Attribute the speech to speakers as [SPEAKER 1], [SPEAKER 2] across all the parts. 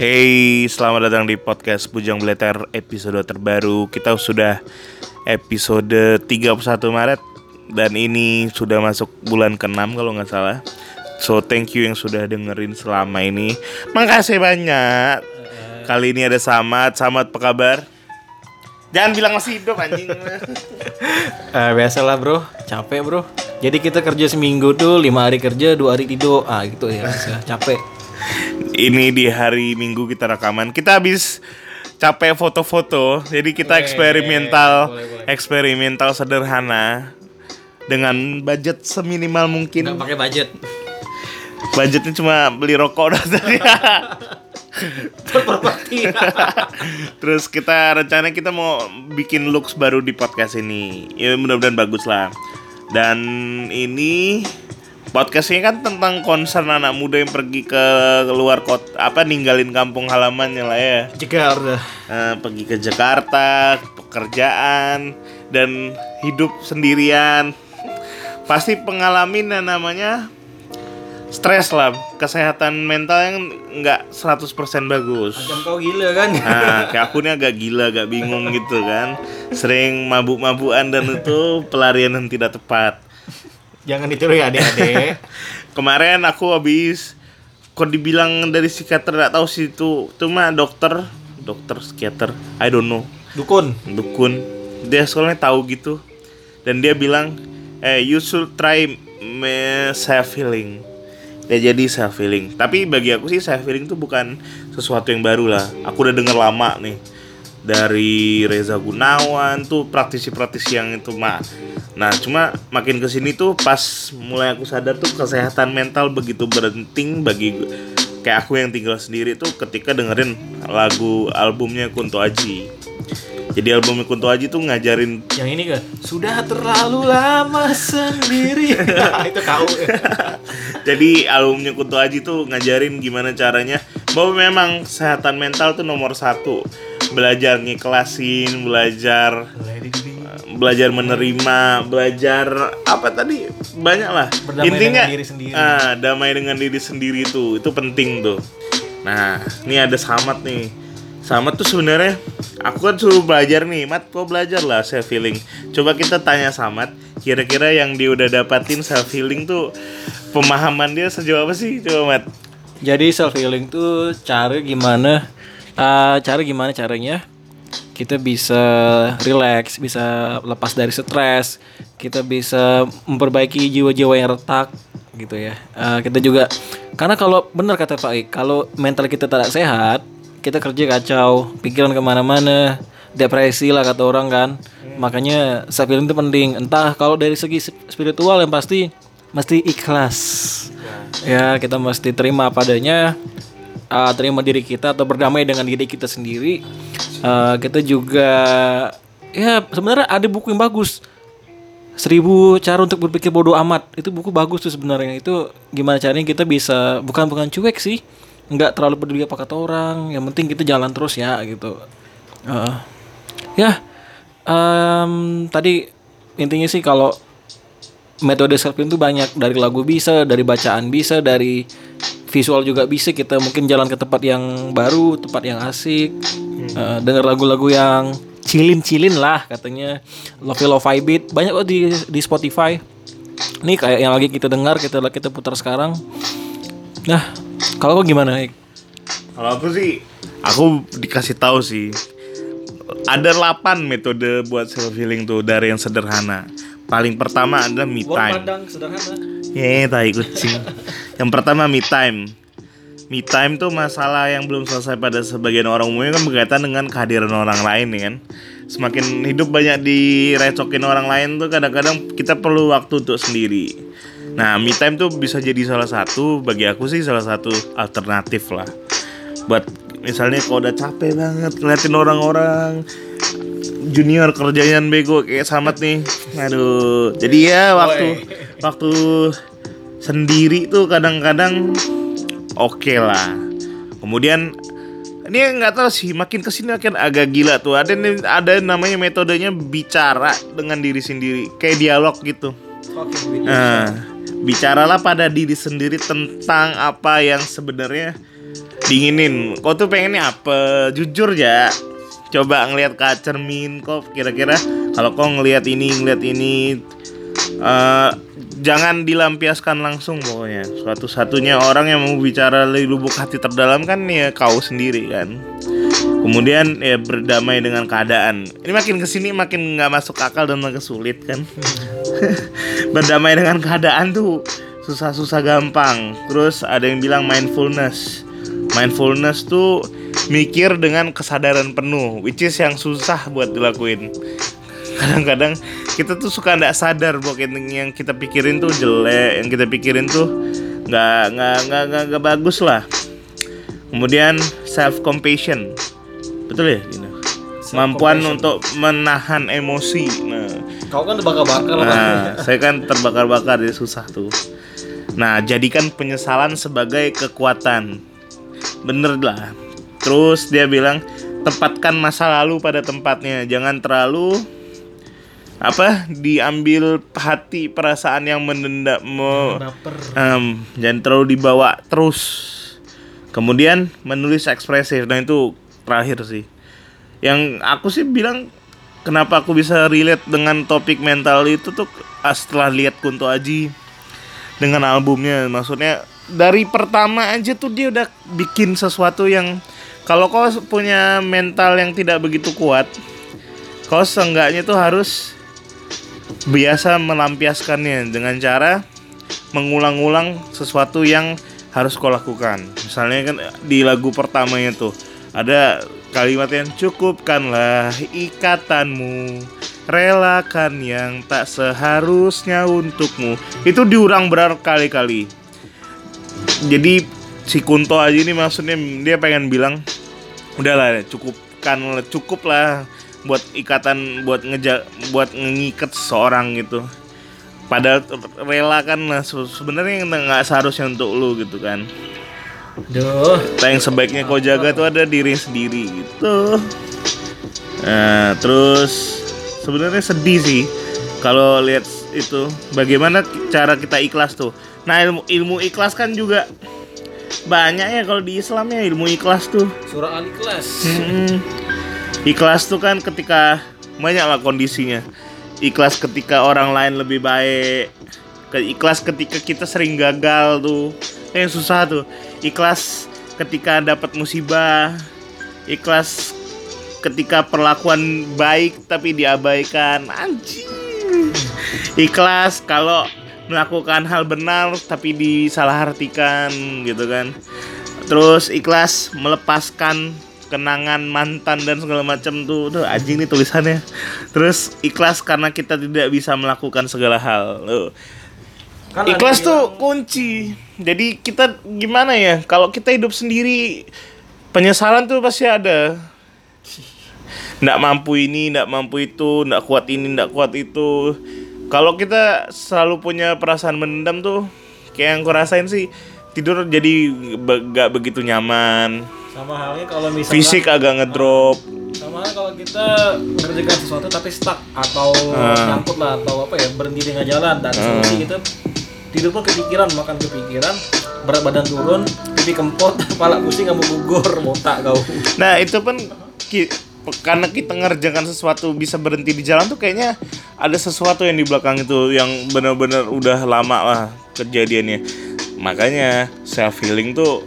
[SPEAKER 1] Hey, selamat datang di podcast Bujang Beleter episode terbaru. Kita sudah episode 31 Maret dan ini sudah masuk bulan ke-6 kalau nggak salah. So thank you yang sudah dengerin selama ini. Makasih banyak. Kali ini ada Samad. Samad apa kabar? Jangan bilang masih hidup anjing.
[SPEAKER 2] Eh, biasalah bro, capek bro. Jadi kita kerja seminggu tuh lima hari kerja, dua hari tidur, ah gitu ya, capek.
[SPEAKER 1] ini di hari Minggu kita rekaman. Kita habis capek foto-foto. Jadi kita eksperimental
[SPEAKER 2] boleh, boleh.
[SPEAKER 1] eksperimental sederhana dengan budget seminimal
[SPEAKER 2] Nggak
[SPEAKER 1] mungkin.
[SPEAKER 2] pakai budget.
[SPEAKER 1] Budgetnya cuma beli rokok udah tadi. Terus kita rencana kita mau bikin looks baru di podcast ini. Ya mudah-mudahan bagus lah. Dan ini podcastnya kan tentang concern anak muda yang pergi ke luar kota apa ninggalin kampung halamannya lah ya.
[SPEAKER 2] Jegar dah.
[SPEAKER 1] Eh, pergi ke Jakarta, pekerjaan dan hidup sendirian. Pasti pengalamin yang namanya stres lah, kesehatan mental yang nggak 100% bagus.
[SPEAKER 2] Macam kau gila kan?
[SPEAKER 1] Nah, kayak aku ini agak gila, agak bingung gitu kan. Sering mabuk-mabukan dan itu pelarian yang tidak tepat.
[SPEAKER 2] Jangan ditiru ya adik-adik.
[SPEAKER 1] Kemarin aku habis kok dibilang dari psikiater nggak tahu sih itu mah dokter dokter psikiater I don't know
[SPEAKER 2] Dukun.
[SPEAKER 1] dukun dia soalnya tahu gitu dan dia bilang eh you should try self healing ya jadi self healing. Tapi bagi aku sih self healing itu bukan sesuatu yang baru lah. Aku udah denger lama nih dari Reza Gunawan tuh praktisi-praktisi yang itu mah. Nah cuma makin ke sini tuh pas mulai aku sadar tuh kesehatan mental begitu penting bagi kayak aku yang tinggal sendiri tuh ketika dengerin lagu albumnya Kunto Aji jadi albumnya Kunto Aji tuh ngajarin
[SPEAKER 2] Yang ini kan? Sudah terlalu lama sendiri. Nah, itu kau.
[SPEAKER 1] Jadi albumnya Kunto Aji tuh ngajarin gimana caranya bahwa memang kesehatan mental tuh nomor satu. Belajar ngiklasin, belajar belajar menerima, belajar apa tadi banyak lah.
[SPEAKER 2] Berdamai
[SPEAKER 1] Intinya
[SPEAKER 2] dengan diri sendiri.
[SPEAKER 1] ah, damai dengan diri sendiri tuh itu penting tuh. Nah, ini ada Samat nih. Samat tuh sebenarnya aku kan suruh belajar nih, Mat, kau belajar lah self healing. Coba kita tanya Samat, kira-kira yang dia udah dapatin self healing tuh pemahaman dia sejauh apa sih? Coba Mat.
[SPEAKER 2] Jadi self healing tuh cara gimana? eh, cara gimana caranya? Kita bisa relax, bisa lepas dari stres, kita bisa memperbaiki jiwa-jiwa yang retak, gitu ya. Eh, kita juga karena kalau benar kata Pak Ik, kalau mental kita tidak sehat, kita kerja kacau, pikiran ke mana-mana, depresi lah kata orang kan. Makanya self healing itu penting. Entah kalau dari segi spiritual yang pasti mesti ikhlas. Ya, kita mesti terima apa adanya, uh, terima diri kita atau berdamai dengan diri kita sendiri. Uh, kita juga ya sebenarnya ada buku yang bagus. Seribu cara untuk berpikir bodoh amat itu buku bagus tuh sebenarnya itu gimana caranya kita bisa bukan bukan cuek sih nggak terlalu peduli apa kata orang yang penting kita jalan terus ya gitu Uh, ya em, tadi intinya sih kalau metode healing itu banyak dari lagu bisa, dari bacaan bisa, dari visual juga bisa. Kita mungkin jalan ke tempat yang baru, tempat yang asik, eh, dengar lagu-lagu yang chillin-chillin lah katanya. Lofi Lo-fi beat banyak kok di di Spotify. Nih kayak yang lagi kita dengar, kita kita putar sekarang. Nah, kalau kau gimana?
[SPEAKER 1] Kalau aku sih, aku dikasih tahu sih. Ada 8 metode buat self healing tuh dari yang sederhana. Paling pertama adalah me time.
[SPEAKER 2] sederhana.
[SPEAKER 1] Ye, tai kucing. Yang pertama me time. Me time tuh masalah yang belum selesai pada sebagian orang umumnya kan berkaitan dengan kehadiran orang lain ya kan. Semakin hidup banyak direcokin orang lain tuh kadang-kadang kita perlu waktu untuk sendiri. Nah, me time tuh bisa jadi salah satu bagi aku sih salah satu alternatif lah. Buat misalnya kalau udah capek banget ngeliatin orang-orang junior kerjanya bego kayak samat nih. Aduh. Jadi ya waktu waktu sendiri tuh kadang-kadang oke lah. Kemudian ini nggak tahu sih makin ke sini makin agak gila tuh. Ada ada namanya metodenya bicara dengan diri sendiri kayak dialog gitu. Nah, bicaralah pada diri sendiri tentang apa yang sebenarnya diinginin kau tuh pengennya apa? Jujur ya coba ngelihat ke cermin kok kira-kira kalau kau ngelihat ini ngelihat ini eh, jangan dilampiaskan langsung pokoknya. Suatu-satunya orang yang mau bicara dari lubuk hati terdalam kan ya kau sendiri kan kemudian ya berdamai dengan keadaan. Ini makin ke sini makin nggak masuk akal dan makin sulit kan? Berdamai dengan keadaan tuh susah-susah gampang. Terus ada yang bilang mindfulness. Mindfulness tuh mikir dengan kesadaran penuh which is yang susah buat dilakuin. Kadang-kadang kita tuh suka nggak sadar bahwa yang- kita pikirin tuh jelek yang kita pikirin tuh nggak nggak nggak nggak bagus lah. Kemudian self compassion betul ya gitu kemampuan untuk menahan emosi nah
[SPEAKER 2] Kau kan terbakar-bakar lah.
[SPEAKER 1] Nah, saya kan terbakar-bakar jadi susah tuh. Nah, jadikan penyesalan sebagai kekuatan. Bener lah. Terus dia bilang, tempatkan masa lalu pada tempatnya. Jangan terlalu apa diambil hati perasaan yang menendam me-. Em, jangan terlalu dibawa terus. Kemudian menulis ekspresif. Nah itu terakhir sih. Yang aku sih bilang kenapa aku bisa relate dengan topik mental itu tuh ah, setelah lihat Kunto Aji dengan albumnya. Maksudnya dari pertama aja tuh dia udah bikin sesuatu yang kalau kau punya mental yang tidak begitu kuat, kau seenggaknya tuh harus biasa melampiaskannya dengan cara mengulang-ulang sesuatu yang harus kau lakukan. Misalnya kan di lagu pertamanya tuh ada kalimat yang cukupkanlah ikatanmu. Relakan yang tak seharusnya untukmu. Itu diurang berkali-kali. Jadi si Kunto aja ini maksudnya dia pengen bilang udahlah cukupkan cukup lah buat ikatan buat ngeja buat ngikat seseorang gitu. Padahal rela kan nah, se- sebenarnya nggak seharusnya untuk lu gitu kan
[SPEAKER 2] Duh.
[SPEAKER 1] yang sebaiknya kau jaga tuh ada diri sendiri gitu nah terus sebenarnya sedih sih kalau lihat itu bagaimana cara kita ikhlas tuh nah ilmu ilmu ikhlas kan juga banyak ya kalau di Islam ya ilmu ikhlas tuh
[SPEAKER 2] Surah Al-Ikhlas.
[SPEAKER 1] Hmm. Ikhlas tuh kan ketika banyak lah kondisinya. Ikhlas ketika orang lain lebih baik. Ke- Ikhlas ketika kita sering gagal tuh. Eh, Yang susah tuh. Ikhlas ketika dapat musibah. Ikhlas ketika perlakuan baik tapi diabaikan. Anjing. Ikhlas kalau melakukan hal benar tapi disalahartikan gitu kan terus ikhlas melepaskan kenangan mantan dan segala macam tuh tuh anjing nih tulisannya terus ikhlas karena kita tidak bisa melakukan segala hal Loh.
[SPEAKER 2] Kan ada
[SPEAKER 1] ikhlas
[SPEAKER 2] yang
[SPEAKER 1] tuh kunci. Jadi kita gimana ya? Kalau kita hidup sendiri penyesalan tuh pasti ada. Nggak mampu ini nggak mampu itu nggak kuat ini nggak kuat itu. Kalau kita selalu punya perasaan mendam tuh kayak yang aku rasain sih tidur jadi be- nggak begitu nyaman.
[SPEAKER 2] Sama halnya kalau misalnya
[SPEAKER 1] fisik agak ngedrop.
[SPEAKER 2] Sama halnya kalau kita mengerjakan sesuatu tapi stuck atau
[SPEAKER 1] Ah.
[SPEAKER 2] nyangkut lah atau apa ya berhenti di tengah jalan dan solusi gitu tidur pun kepikiran makan kepikiran berat badan turun pipi kempot kepala pusing kamu gugur botak kau.
[SPEAKER 1] Nah itu pun karena kita ngerjakan sesuatu bisa berhenti di jalan tuh kayaknya ada sesuatu yang di belakang itu yang benar-benar udah lama lah kejadiannya. Makanya self healing tuh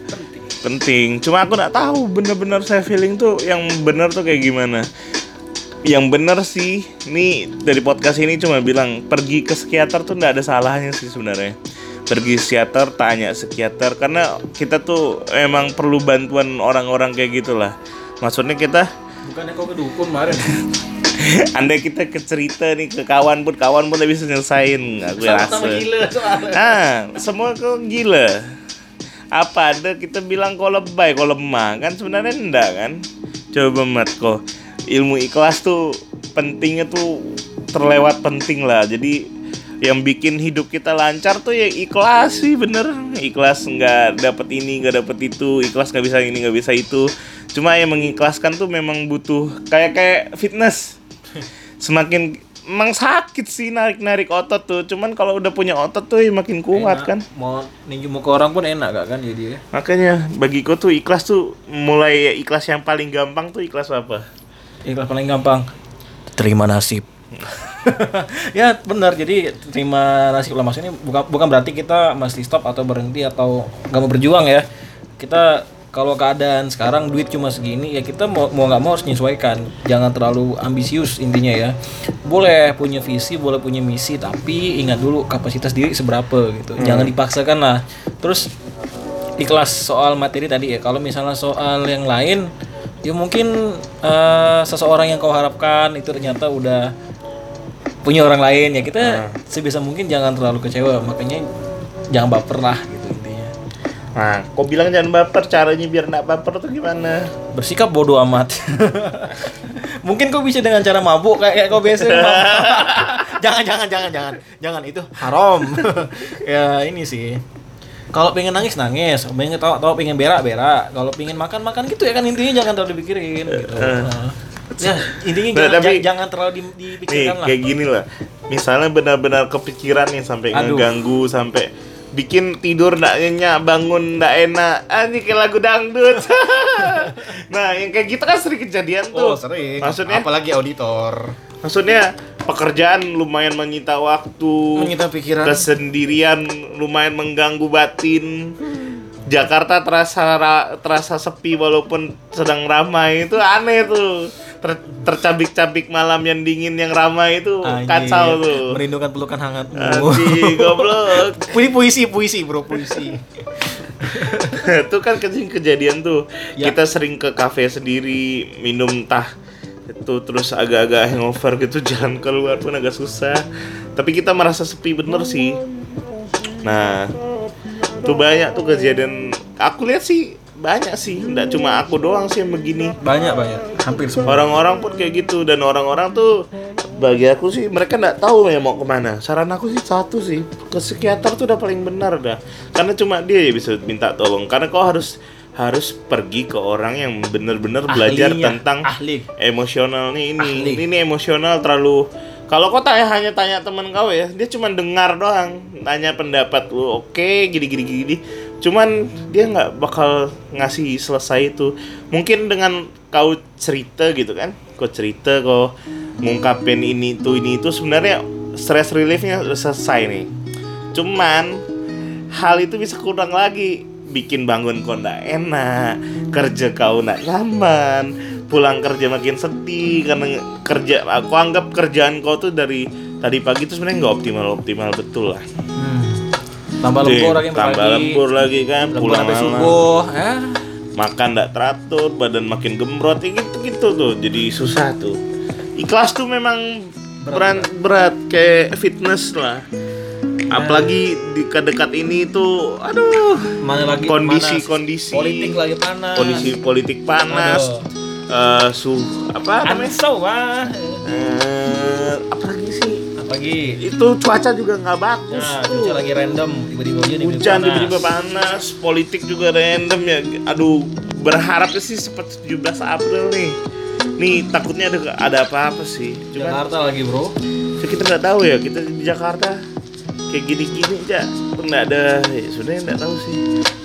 [SPEAKER 1] penting. Cuma aku nggak tahu bener-bener self healing tuh yang bener tuh kayak gimana yang bener sih ini dari podcast ini cuma bilang pergi ke psikiater tuh nggak ada salahnya sih sebenarnya. Pergi psikiater tanya psikiater karena kita tuh emang perlu bantuan orang-orang kayak gitulah. Maksudnya kita
[SPEAKER 2] bukannya kau ke dukun kemarin?
[SPEAKER 1] andai kita ke cerita nih ke kawan pun kawan pun bisa nyelesain aku rasa
[SPEAKER 2] sama-sama gila soalnya.
[SPEAKER 1] Ah semua kau gila. Apa ada kita bilang kau lebay kau lemah? Kan sebenarnya enggak kan? Coba mat kau ilmu ikhlas tuh pentingnya tuh terlewat penting lah jadi yang bikin hidup kita lancar tuh ya ikhlas sih bener ikhlas nggak dapet ini nggak dapet itu ikhlas nggak bisa ini nggak bisa itu cuma yang mengikhlaskan tuh memang butuh kayak kayak fitness semakin emang sakit sih narik-narik otot tuh. Cuman kalau udah punya otot tuh ya makin kuat
[SPEAKER 2] Enak.
[SPEAKER 1] kan.
[SPEAKER 2] Mau ninju muka orang pun enak gak kan jadi ya.
[SPEAKER 1] Makanya bagiku tuh ikhlas tuh mulai ikhlas yang paling gampang tuh ikhlas apa?
[SPEAKER 2] Ikhlas paling gampang. Terima nasib. ya benar. Jadi terima nasib lah. Maksudnya bukan bukan berarti kita mesti stop atau berhenti atau nggak mau berjuang ya. Kita kalau keadaan sekarang duit cuma segini ya kita mau mau nggak mau harus menyesuaikan. Jangan terlalu ambisius intinya ya. Boleh punya visi boleh punya misi tapi ingat dulu kapasitas diri seberapa gitu. Jangan dipaksakan lah. Terus ikhlas soal materi tadi ya. Kalau misalnya soal yang lain ya mungkin eh, seseorang yang kau harapkan itu ternyata udah punya orang lain. Ya kita sebisa mungkin jangan terlalu kecewa makanya jangan baper lah gitu intinya.
[SPEAKER 1] Nah, kau bilang jangan baper, caranya biar nggak baper tuh gimana?
[SPEAKER 2] bersikap bodoh amat. Mungkin kau bisa dengan cara mabuk kayak, kayak kau biasa jangan jangan jangan jangan. Jangan itu haram. Ya ini sih kalau pengen nangis nangis pengen tahu tahu pengen berak berak kalau pengen makan makan gitu ya kan intinya jangan terlalu dipikirin gitu Nah. ya intinya
[SPEAKER 1] Nah,
[SPEAKER 2] jangan,
[SPEAKER 1] tapi-
[SPEAKER 2] ja- jangan terlalu di-
[SPEAKER 1] Nih,
[SPEAKER 2] dipikirkan lah
[SPEAKER 1] kayak gini lah. Misalnya benar-benar kepikiran nih sampai
[SPEAKER 2] Aduh.
[SPEAKER 1] ngeganggu sampai bikin tidur ndak nyenyak, bangun ndak enak. Ah, ini kayak lagu dangdut. nah, yang kayak gitu kan sering kejadian tuh.
[SPEAKER 2] Oh sering.
[SPEAKER 1] Maksudnya
[SPEAKER 2] apalagi auditor.
[SPEAKER 1] Maksudnya pekerjaan lumayan menyita waktu.
[SPEAKER 2] Menyita pikiran.
[SPEAKER 1] Kesendirian lumayan mengganggu batin. Jakarta terasa ra- terasa sepi walaupun sedang ramai itu aneh tuh. Ter- tercabik-cabik malam yang dingin yang ramai itu
[SPEAKER 2] Anjir,
[SPEAKER 1] kacau tuh.
[SPEAKER 2] Merindukan pelukan hangatmu.
[SPEAKER 1] Anjing, goblok.
[SPEAKER 2] Ini puisi, puisi, bro, puisi.
[SPEAKER 1] itu kan kejadian kejadian tuh.
[SPEAKER 2] Ya.
[SPEAKER 1] Kita sering ke kafe sendiri, minum tah itu terus agak-agak hangover gitu jalan keluar pun agak susah. Tapi kita merasa sepi bener sih. Nah, tuh banyak tuh kejadian. Aku lihat sih banyak sih, nggak cuma aku doang sih yang begini.
[SPEAKER 2] Banyak, banyak. Hampir semua.
[SPEAKER 1] Orang-orang pun kayak gitu dan orang-orang tuh bagi aku sih mereka nggak tahu ya mau ke mana. Saran aku sih satu sih ke psikiater tuh udah paling benar dah. Karena cuma dia ya bisa minta tolong. Karena kau harus harus pergi ke orang yang benar-benar belajar tentang
[SPEAKER 2] ahli.
[SPEAKER 1] emosionalnya ini.
[SPEAKER 2] Ahli.
[SPEAKER 1] Ini nih emosional terlalu kalau kau tanya hanya tanya teman kau ya, dia cuma dengar doang, tanya pendapat lu, oke gini gini gini. Cuman dia nggak bakal ngasih selesai itu. Mungkin dengan kau cerita gitu kan, kau cerita kau ngungkapin ini itu ini itu sebenarnya stress reliefnya udah selesai nih. Cuman hal itu bisa kurang lagi bikin bangun kau ndak enak kerja kau ndak nyaman pulang kerja makin sedih karena kerja aku anggap kerjaan kau tuh dari tadi pagi tuh sebenarnya nggak optimal optimal betul lah
[SPEAKER 2] Hmm. Tambah lembur lagi
[SPEAKER 1] tambah lembur lagi kan
[SPEAKER 2] Lembur
[SPEAKER 1] pulang
[SPEAKER 2] sampai subuh. Eh.
[SPEAKER 1] makan ndak teratur badan makin gembrot ya gitu gitu tuh jadi susah tuh ikhlas tuh memang berat berat, kayak fitness lah apalagi di dekat ini tuh aduh
[SPEAKER 2] Mana lagi
[SPEAKER 1] Kondisi-
[SPEAKER 2] panas.
[SPEAKER 1] kondisi.
[SPEAKER 2] politik lagi panas.
[SPEAKER 1] kondisi politik panas eh suh apa namanya
[SPEAKER 2] Anso wah.
[SPEAKER 1] Eh, apa lagi sih
[SPEAKER 2] Apalagi
[SPEAKER 1] itu cuaca juga nggak bagus
[SPEAKER 2] Nah,
[SPEAKER 1] tuh.
[SPEAKER 2] cuaca lagi random, tiba-tiba hujan, tiba-tiba
[SPEAKER 1] hujan
[SPEAKER 2] panas.
[SPEAKER 1] tiba-tiba panas politik juga random ya aduh berharapnya sih seperti 17 April nih nih takutnya ada ada apa-apa sih cuman
[SPEAKER 2] Jakarta lagi, Bro.
[SPEAKER 1] ya kita nggak tahu ya kita di Jakarta kayak gini-gini aja nggak ada ya sebenarnya nggak tahu sih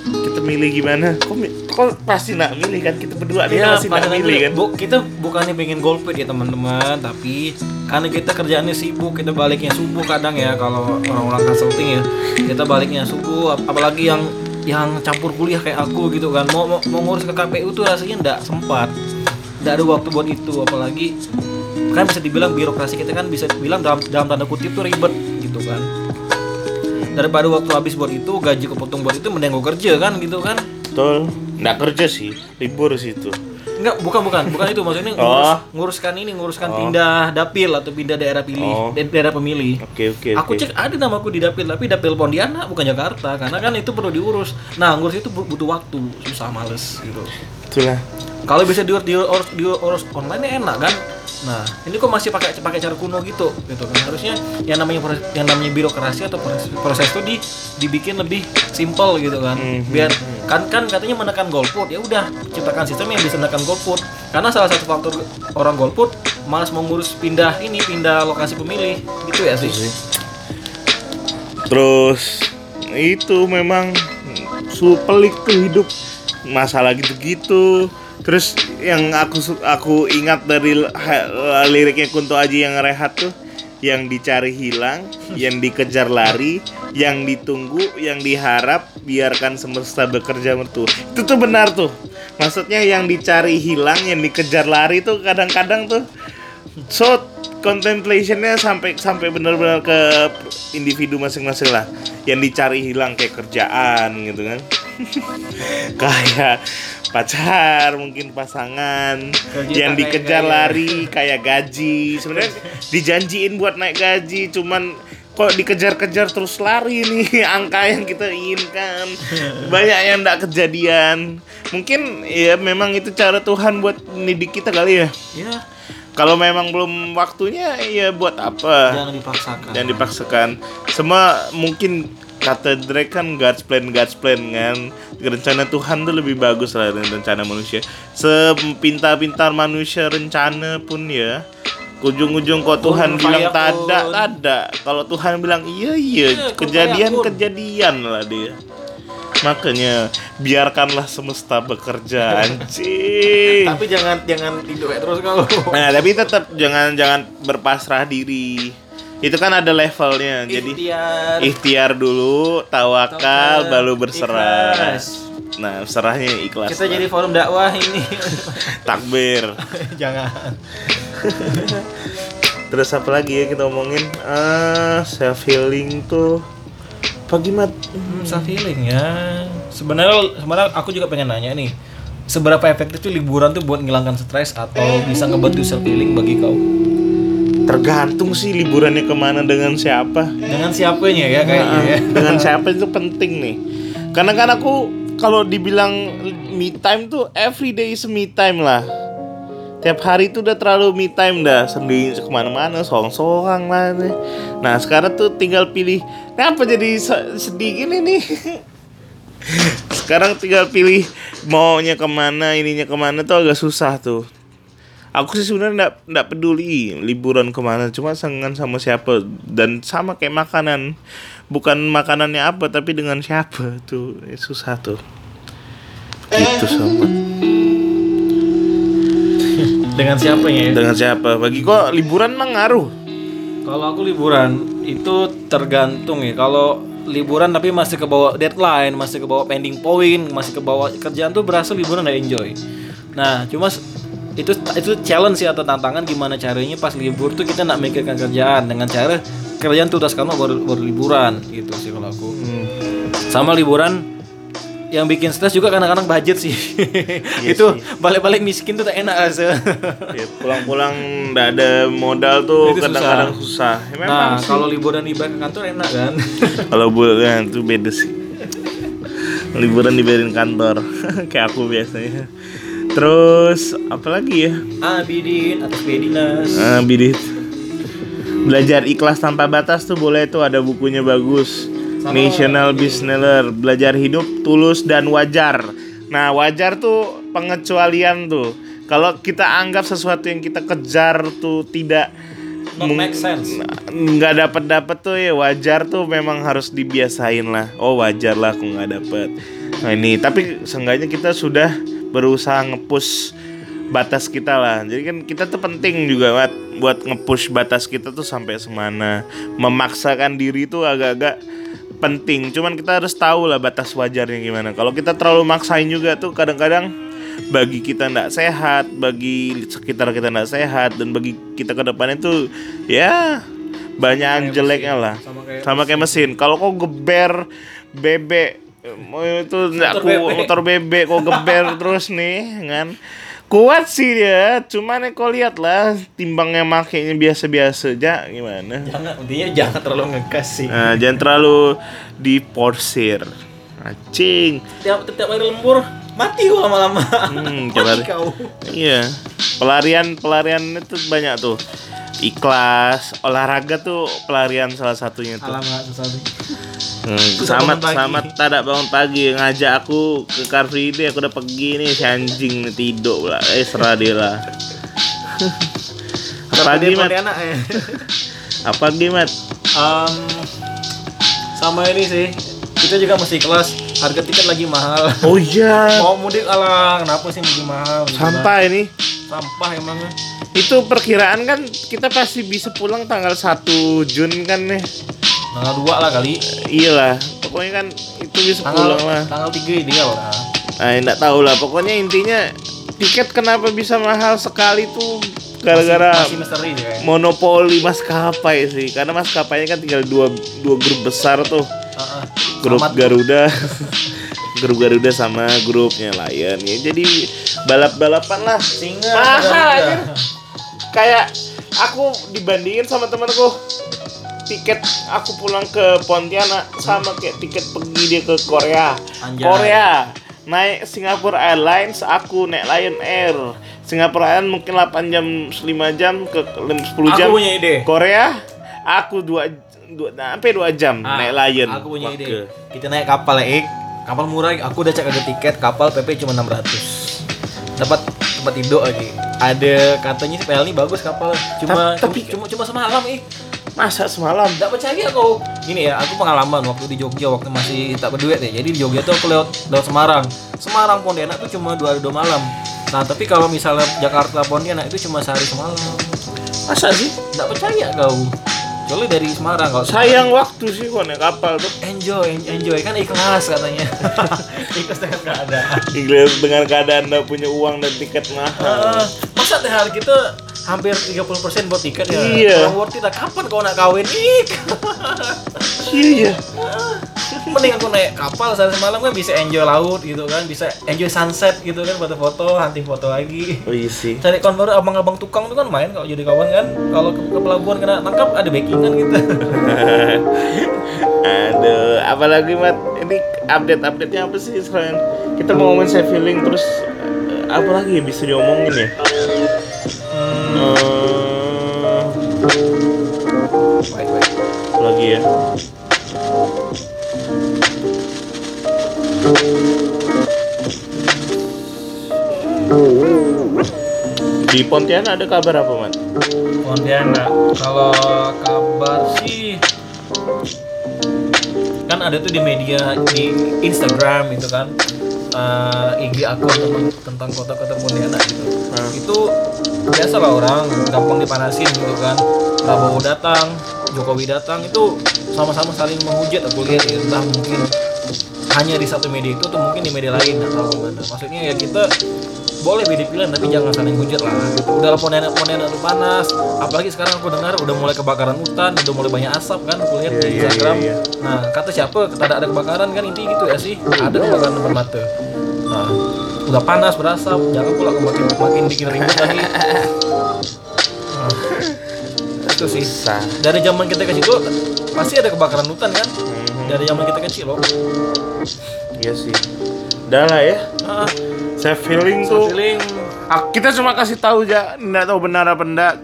[SPEAKER 1] kita milih gimana kok kok pasti nggak milih kan kita berdua nih
[SPEAKER 2] Iya,
[SPEAKER 1] pasti nggak
[SPEAKER 2] pandangan
[SPEAKER 1] milih kan
[SPEAKER 2] Bu, kita bukannya pengen golput ya teman-teman, tapi karena kita kerjaannya sibuk, kita baliknya subuh kadang ya kalau orang-orang consulting ya. Kita baliknya subuh, ap- apalagi yang yang campur kuliah kayak aku gitu kan. Mau mau, mau ngurus ke KPU tuh rasanya ndak sempat. Ndak ada waktu buat itu, apalagi kan bisa dibilang birokrasi kita kan bisa dibilang dalam dalam tanda kutip tuh ribet gitu kan. Daripada waktu habis buat itu, gaji kepotong buat itu mending gue kerja kan gitu kan.
[SPEAKER 1] betul nggak kerja sih libur sih itu
[SPEAKER 2] Enggak, bukan bukan, bukan itu maksudnya
[SPEAKER 1] Oh.
[SPEAKER 2] ngurus, nguruskan ini, nguruskan pindah dapil atau pindah daerah pilih,
[SPEAKER 1] Oh.
[SPEAKER 2] da- daerah pemilih.
[SPEAKER 1] oke oke
[SPEAKER 2] Aku
[SPEAKER 1] oke
[SPEAKER 2] cek ada namaku di dapil, tapi dapil Pontianak bukan Jakarta, karena kan itu perlu diurus. Nah, ngurus itu bu- butuh waktu, susah males gitu.
[SPEAKER 1] Itulah
[SPEAKER 2] Kalau bisa diurus diurus, diurus online ya enak kan. Nah, ini kok masih pakai pakai cara kuno gitu, gitu kan. Harusnya yang namanya proses, yang namanya birokrasi atau proses, proses itu di, dibikin lebih simple gitu kan.
[SPEAKER 1] Mhm.
[SPEAKER 2] Biar kan kan katanya menekan golput, ya udah ciptakan sistem yang bisa menekan golput. Karena salah satu faktor orang golput malas mau ngurus pindah ini pindah lokasi pemilih gitu ya sih
[SPEAKER 1] Terus itu memang su pelik tuh hidup masalah gitu-gitu. Terus yang aku aku ingat dari liriknya Kunto Aji yang rehat tuh yang dicari hilang, yang dikejar lari, yang ditunggu, yang diharap, biarkan semesta bekerja mertu. Itu tuh benar tuh. Maksudnya yang dicari hilang, yang dikejar lari tuh kadang-kadang tuh so contemplationnya sampai sampai benar-benar ke individu masing-masing lah yang dicari hilang kayak kerjaan gitu kan kayak pacar mungkin pasangan.
[SPEAKER 2] Gaji
[SPEAKER 1] yang dikejar
[SPEAKER 2] naik-naik.
[SPEAKER 1] lari kayak gaji. Sebenarnya dijanjiin buat naik gaji cuman kok dikejar-kejar terus lari nih. Angka yang kita inginkan. Banyak yang tidak kejadian. Mungkin ya memang itu cara Tuhan buat mendidik kita kali ya.
[SPEAKER 2] Ya.
[SPEAKER 1] Kalau memang belum waktunya ya buat apa?
[SPEAKER 2] jangan dipaksakan.
[SPEAKER 1] Jangan dipaksakan. Semua mungkin kata Drake kan God's plan, God's plan kan. Rencana Tuhan tuh lebih bagus lah dari rencana manusia. Sepintar-pintar manusia rencana pun ya. Ujung-ujung kok Tuhan
[SPEAKER 2] Kun
[SPEAKER 1] bilang tada, tada. Kalau Tuhan bilang iya iya,
[SPEAKER 2] Iya,
[SPEAKER 1] kejadian kejadian lah dia. Makanya biarkanlah semesta bekerja anjing.
[SPEAKER 2] tapi jangan jangan tidur terus kau
[SPEAKER 1] Nah, tapi tetap jangan jangan berpasrah diri. Itu kan ada levelnya. Jadi
[SPEAKER 2] Ikhtiar.
[SPEAKER 1] ikhtiar dulu, tawakal,
[SPEAKER 2] Tawakal,
[SPEAKER 1] baru berserah.
[SPEAKER 2] ikhlas.
[SPEAKER 1] Nah, serahnya ikhlas.
[SPEAKER 2] kita
[SPEAKER 1] lah.
[SPEAKER 2] jadi forum dakwah ini
[SPEAKER 1] takbir.
[SPEAKER 2] jangan
[SPEAKER 1] Terus apa lagi ya kita omongin? Ah, self healing tuh apa gimana?
[SPEAKER 2] Hmm, self healing ya. Sebenarnya sebenarnya aku juga pengen nanya nih. Seberapa efektif tuh liburan tuh buat ngilangkan stres atau bisa ngebantu self healing bagi kau?
[SPEAKER 1] Tergantung sih liburannya ke mana dengan siapa.
[SPEAKER 2] Dengan siapanya ya kayaknya ya.
[SPEAKER 1] dengan siapa itu penting nih karena kan aku kalau dibilang me time tuh every day is me time lah tiap hari tuh udah terlalu me time dah sendiri ke mana-mana sorang-sorang lah nih. nah sekarang tuh tinggal pilih kenapa jadi se- sedih gini nih sekarang tinggal pilih maunya ke mana ininya ke mana tuh agak susah tuh aku sih sebenarnya nggak nggak peduli liburan ke mana cuma sengan sama siapa. Dan sama kayak makanan. Bukan makanannya apa tapi dengan siapa tuh. Eh, susah tuh. Gitu sama.
[SPEAKER 2] Dengan siapanya ya?
[SPEAKER 1] dengan siapa? Bagi kok liburan mah ngaruh.
[SPEAKER 2] Kalau aku liburan itu tergantung ya. Kalau liburan tapi masih ke bawah deadline, masih ke bawah pending point, masih ke bawah kerjaan tuh berasa liburan nggak enjoy. Nah, cuma itu itu challenge sih atau tantangan gimana caranya pas libur tuh kita nak mikirkan kerjaan dengan cara kerjaan tuntas kamu baru, baru liburan gitu sih kalau aku. Sama liburan yang bikin stres juga kadang-kadang budget sih. itu balik-balik miskin tuh tak enak rasa.
[SPEAKER 1] ya, pulang-pulang nggak ada modal tuh kadang-kadang susah, Ya, memang
[SPEAKER 2] nah,
[SPEAKER 1] sih.
[SPEAKER 2] kalau liburan di ke kantor enak kan?
[SPEAKER 1] kalau bulan itu beda sih liburan dibayarin kantor kayak aku biasanya terus apalagi ya
[SPEAKER 2] Abidin atas Bedinas.
[SPEAKER 1] Ah, bidit. Belajar ikhlas tanpa batas tuh boleh tuh ada bukunya bagus. National Business belajar hidup tulus dan wajar. Nah, wajar tuh pengecualian tuh. Kalau kita anggap sesuatu yang kita kejar tuh tidak
[SPEAKER 2] Not make sense.
[SPEAKER 1] nggak dapat dapat tuh ya wajar tuh memang harus dibiasain lah oh wajar lah aku nggak dapet nah ini tapi seenggaknya kita sudah berusaha ngepush batas kita lah. Jadi kan kita tuh penting juga buat buat ngepush batas kita tuh sampai semana. Memaksakan diri tuh agak-agak penting. Cuman kita harus tahu lah batas wajarnya gimana. Kalau kita terlalu maksain juga tuh kadang-kadang bagi kita ndak sehat, bagi sekitar kita ndak sehat, dan bagi kita ke depan itu ya banyak jeleknya lah.
[SPEAKER 2] Sama kayak
[SPEAKER 1] Sama kayak mesin. Kalau kau geber bebek itu ndak
[SPEAKER 2] Motor
[SPEAKER 1] ku
[SPEAKER 2] bebek.
[SPEAKER 1] motor bebek kau geber terus nih kan? Kuat sih dia cuman ya kau lihat lah timbangnya makainya biasa-biasa aja gimana?
[SPEAKER 2] Jangan, intinya jangan terlalu ngegas sih.
[SPEAKER 1] nah, jangan terlalu diporsir. Acing
[SPEAKER 2] Tiap tiap hari lembur mati gua lama-lama.
[SPEAKER 1] Hmm, deh.
[SPEAKER 2] kau.
[SPEAKER 1] Iya, pelarian pelarian itu banyak tuh. Ikhlas, olahraga tuh pelarian salah satunya tuh.
[SPEAKER 2] Alamat.
[SPEAKER 1] Hmm, selamat selamat tak bangun pagi ngajak aku ke Car Free Day aku udah pergi nih si anjing nih tidur pula. Eh serah dia lah. Apa lagi, Mat?
[SPEAKER 2] Ya.
[SPEAKER 1] Apa Gimat?
[SPEAKER 2] Em, sama ini sih. Kita juga mesti kelas harga tiket lagi mahal.
[SPEAKER 1] Oh iya,
[SPEAKER 2] Mau mudik alah, kenapa sih mudik mahal?
[SPEAKER 1] Sampah ini.
[SPEAKER 2] Sampah emangnya.
[SPEAKER 1] Itu perkiraan kan kita pasti bisa pulang tanggal 1 Jun kan nih.
[SPEAKER 2] Tanggal 2 lah kali.
[SPEAKER 1] Iyalah, pokoknya kan itu bisa
[SPEAKER 2] Tanggal
[SPEAKER 1] pulang lah.
[SPEAKER 2] tanggal 3 ideal lah.
[SPEAKER 1] Nah, enggak tahu lah. Pokoknya intinya tiket kenapa bisa mahal sekali tuh gara-gara monopoli maskapai sih. Karena maskapainya kan tinggal dua dua grup besar tuh. Grup
[SPEAKER 2] Sama tuh.
[SPEAKER 1] Garuda. grup Garuda sama grupnya Lion ya. Jadi balap-balapan lah.
[SPEAKER 2] Singa.
[SPEAKER 1] Mahal aja. Kayak aku dibandingin sama temanku tiket aku pulang ke Pontianak sama kayak tiket pergi dia ke Korea.
[SPEAKER 2] Anjay.
[SPEAKER 1] Korea naik Singapore Airlines aku naik Lion Air. Singapore Airlines mungkin 8 jam 5 jam ke 10 jam.
[SPEAKER 2] Aku punya ide.
[SPEAKER 1] Korea aku 2 dua, sampai 2 jam
[SPEAKER 2] Ah,
[SPEAKER 1] naik Lion.
[SPEAKER 2] Aku punya
[SPEAKER 1] Wake.
[SPEAKER 2] ide. Kita naik kapal ya, Ik. Kapal murah, aku udah cek harga tiket kapal PP cuma 600. Dapat tempat tidur lagi. Ada katanya PL ini bagus kapal. Cuma
[SPEAKER 1] Ta- tapi-
[SPEAKER 2] cuma cuma semalam, Ik.
[SPEAKER 1] Masa semalam?
[SPEAKER 2] Tidak percaya kau. Gini ya, aku pengalaman waktu di Jogja waktu masih tak berduit ya. Jadi di Jogja tuh aku lewat lewat Semarang. Semarang Pontianak tuh cuma dua hari dua malam. Nah tapi kalau misalnya Jakarta Pontianak itu cuma sehari semalam.
[SPEAKER 1] Masa sih?
[SPEAKER 2] Tidak percaya kau. Kecuali dari Semarang. Kalau
[SPEAKER 1] Sayang waktu sih kok naik kapal tuh.
[SPEAKER 2] enjoy enjoy. Kan ikhlas katanya. Ikhlas dengan keadaan.
[SPEAKER 1] Inggris dengan keadaan anda punya uang dan tiket mahal.
[SPEAKER 2] Ah, masa teh hari kita hampir 30% buat tiket ya?
[SPEAKER 1] Iya.
[SPEAKER 2] Kalau worth it kapan kau nak kawin? Ik
[SPEAKER 1] Iya iya.
[SPEAKER 2] mending aku naik kapal sehari semalam kan bisa enjoy laut gitu kan bisa enjoy sunset gitu kan foto-foto hunting foto lagi
[SPEAKER 1] Oh iya sih.
[SPEAKER 2] cari kawan baru abang-abang tukang tuh kan main kalau jadi kawan kan kalau ke, ke pelabuhan kena tangkap ada backingan gitu
[SPEAKER 1] Aduh, apalagi mat ini update-update-nya apa sih selain kita mau ngomongin saya feeling terus eh, apa lagi yang bisa diomongin ya?
[SPEAKER 2] hmm,
[SPEAKER 1] Eh,
[SPEAKER 2] baik, baik.
[SPEAKER 1] lagi ya? Di Pontianak ada kabar apa, Mat?
[SPEAKER 2] Pontianak kalau kabar sih kan ada tuh di media di Instagram itu kan eh, IG akun tentang, tentang kota-kota Pontianak gitu
[SPEAKER 1] Hmm.
[SPEAKER 2] itu biasa lah orang gampang dipanasin gitu kan Prabowo datang Jokowi datang itu sama-sama saling menghujat aku lihat ya. entah mungkin hanya di satu media itu atau mungkin di media lain tahu gimana. Maksudnya ya kita boleh beda pilihan tapi jangan saling hujat lah. Udah ponena itu panas. Apalagi sekarang aku dengar udah mulai kebakaran hutan udah mulai banyak asap kan aku lihat
[SPEAKER 1] Iya,
[SPEAKER 2] di
[SPEAKER 1] iya,
[SPEAKER 2] Instagram.
[SPEAKER 1] iya, iya.
[SPEAKER 2] nah kata siapa? Kata ada kebakaran kan intinya gitu ya sih. Ada kebakaran depan mata. Nah udah panas berasap. Jangan pula aku makin makin bikin ribut lagi. Nah, itu sih. Dari zaman kita kecil tuh pasti ada kebakaran hutan kan?
[SPEAKER 1] Mhm.
[SPEAKER 2] Dari zaman kita kecil loh
[SPEAKER 1] Iya sih. Udah lah ya.
[SPEAKER 2] nah,
[SPEAKER 1] Saya feeling tuh.
[SPEAKER 2] feeling
[SPEAKER 1] Ah, kita cuma kasih tahu aja, nggak tahu benar apa enggak.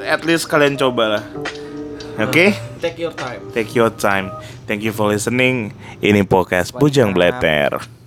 [SPEAKER 1] At least kalian coba lah. Oke?
[SPEAKER 2] take your time
[SPEAKER 1] Take your time. Thank you for listening. Ini podcast Bujang Bleter.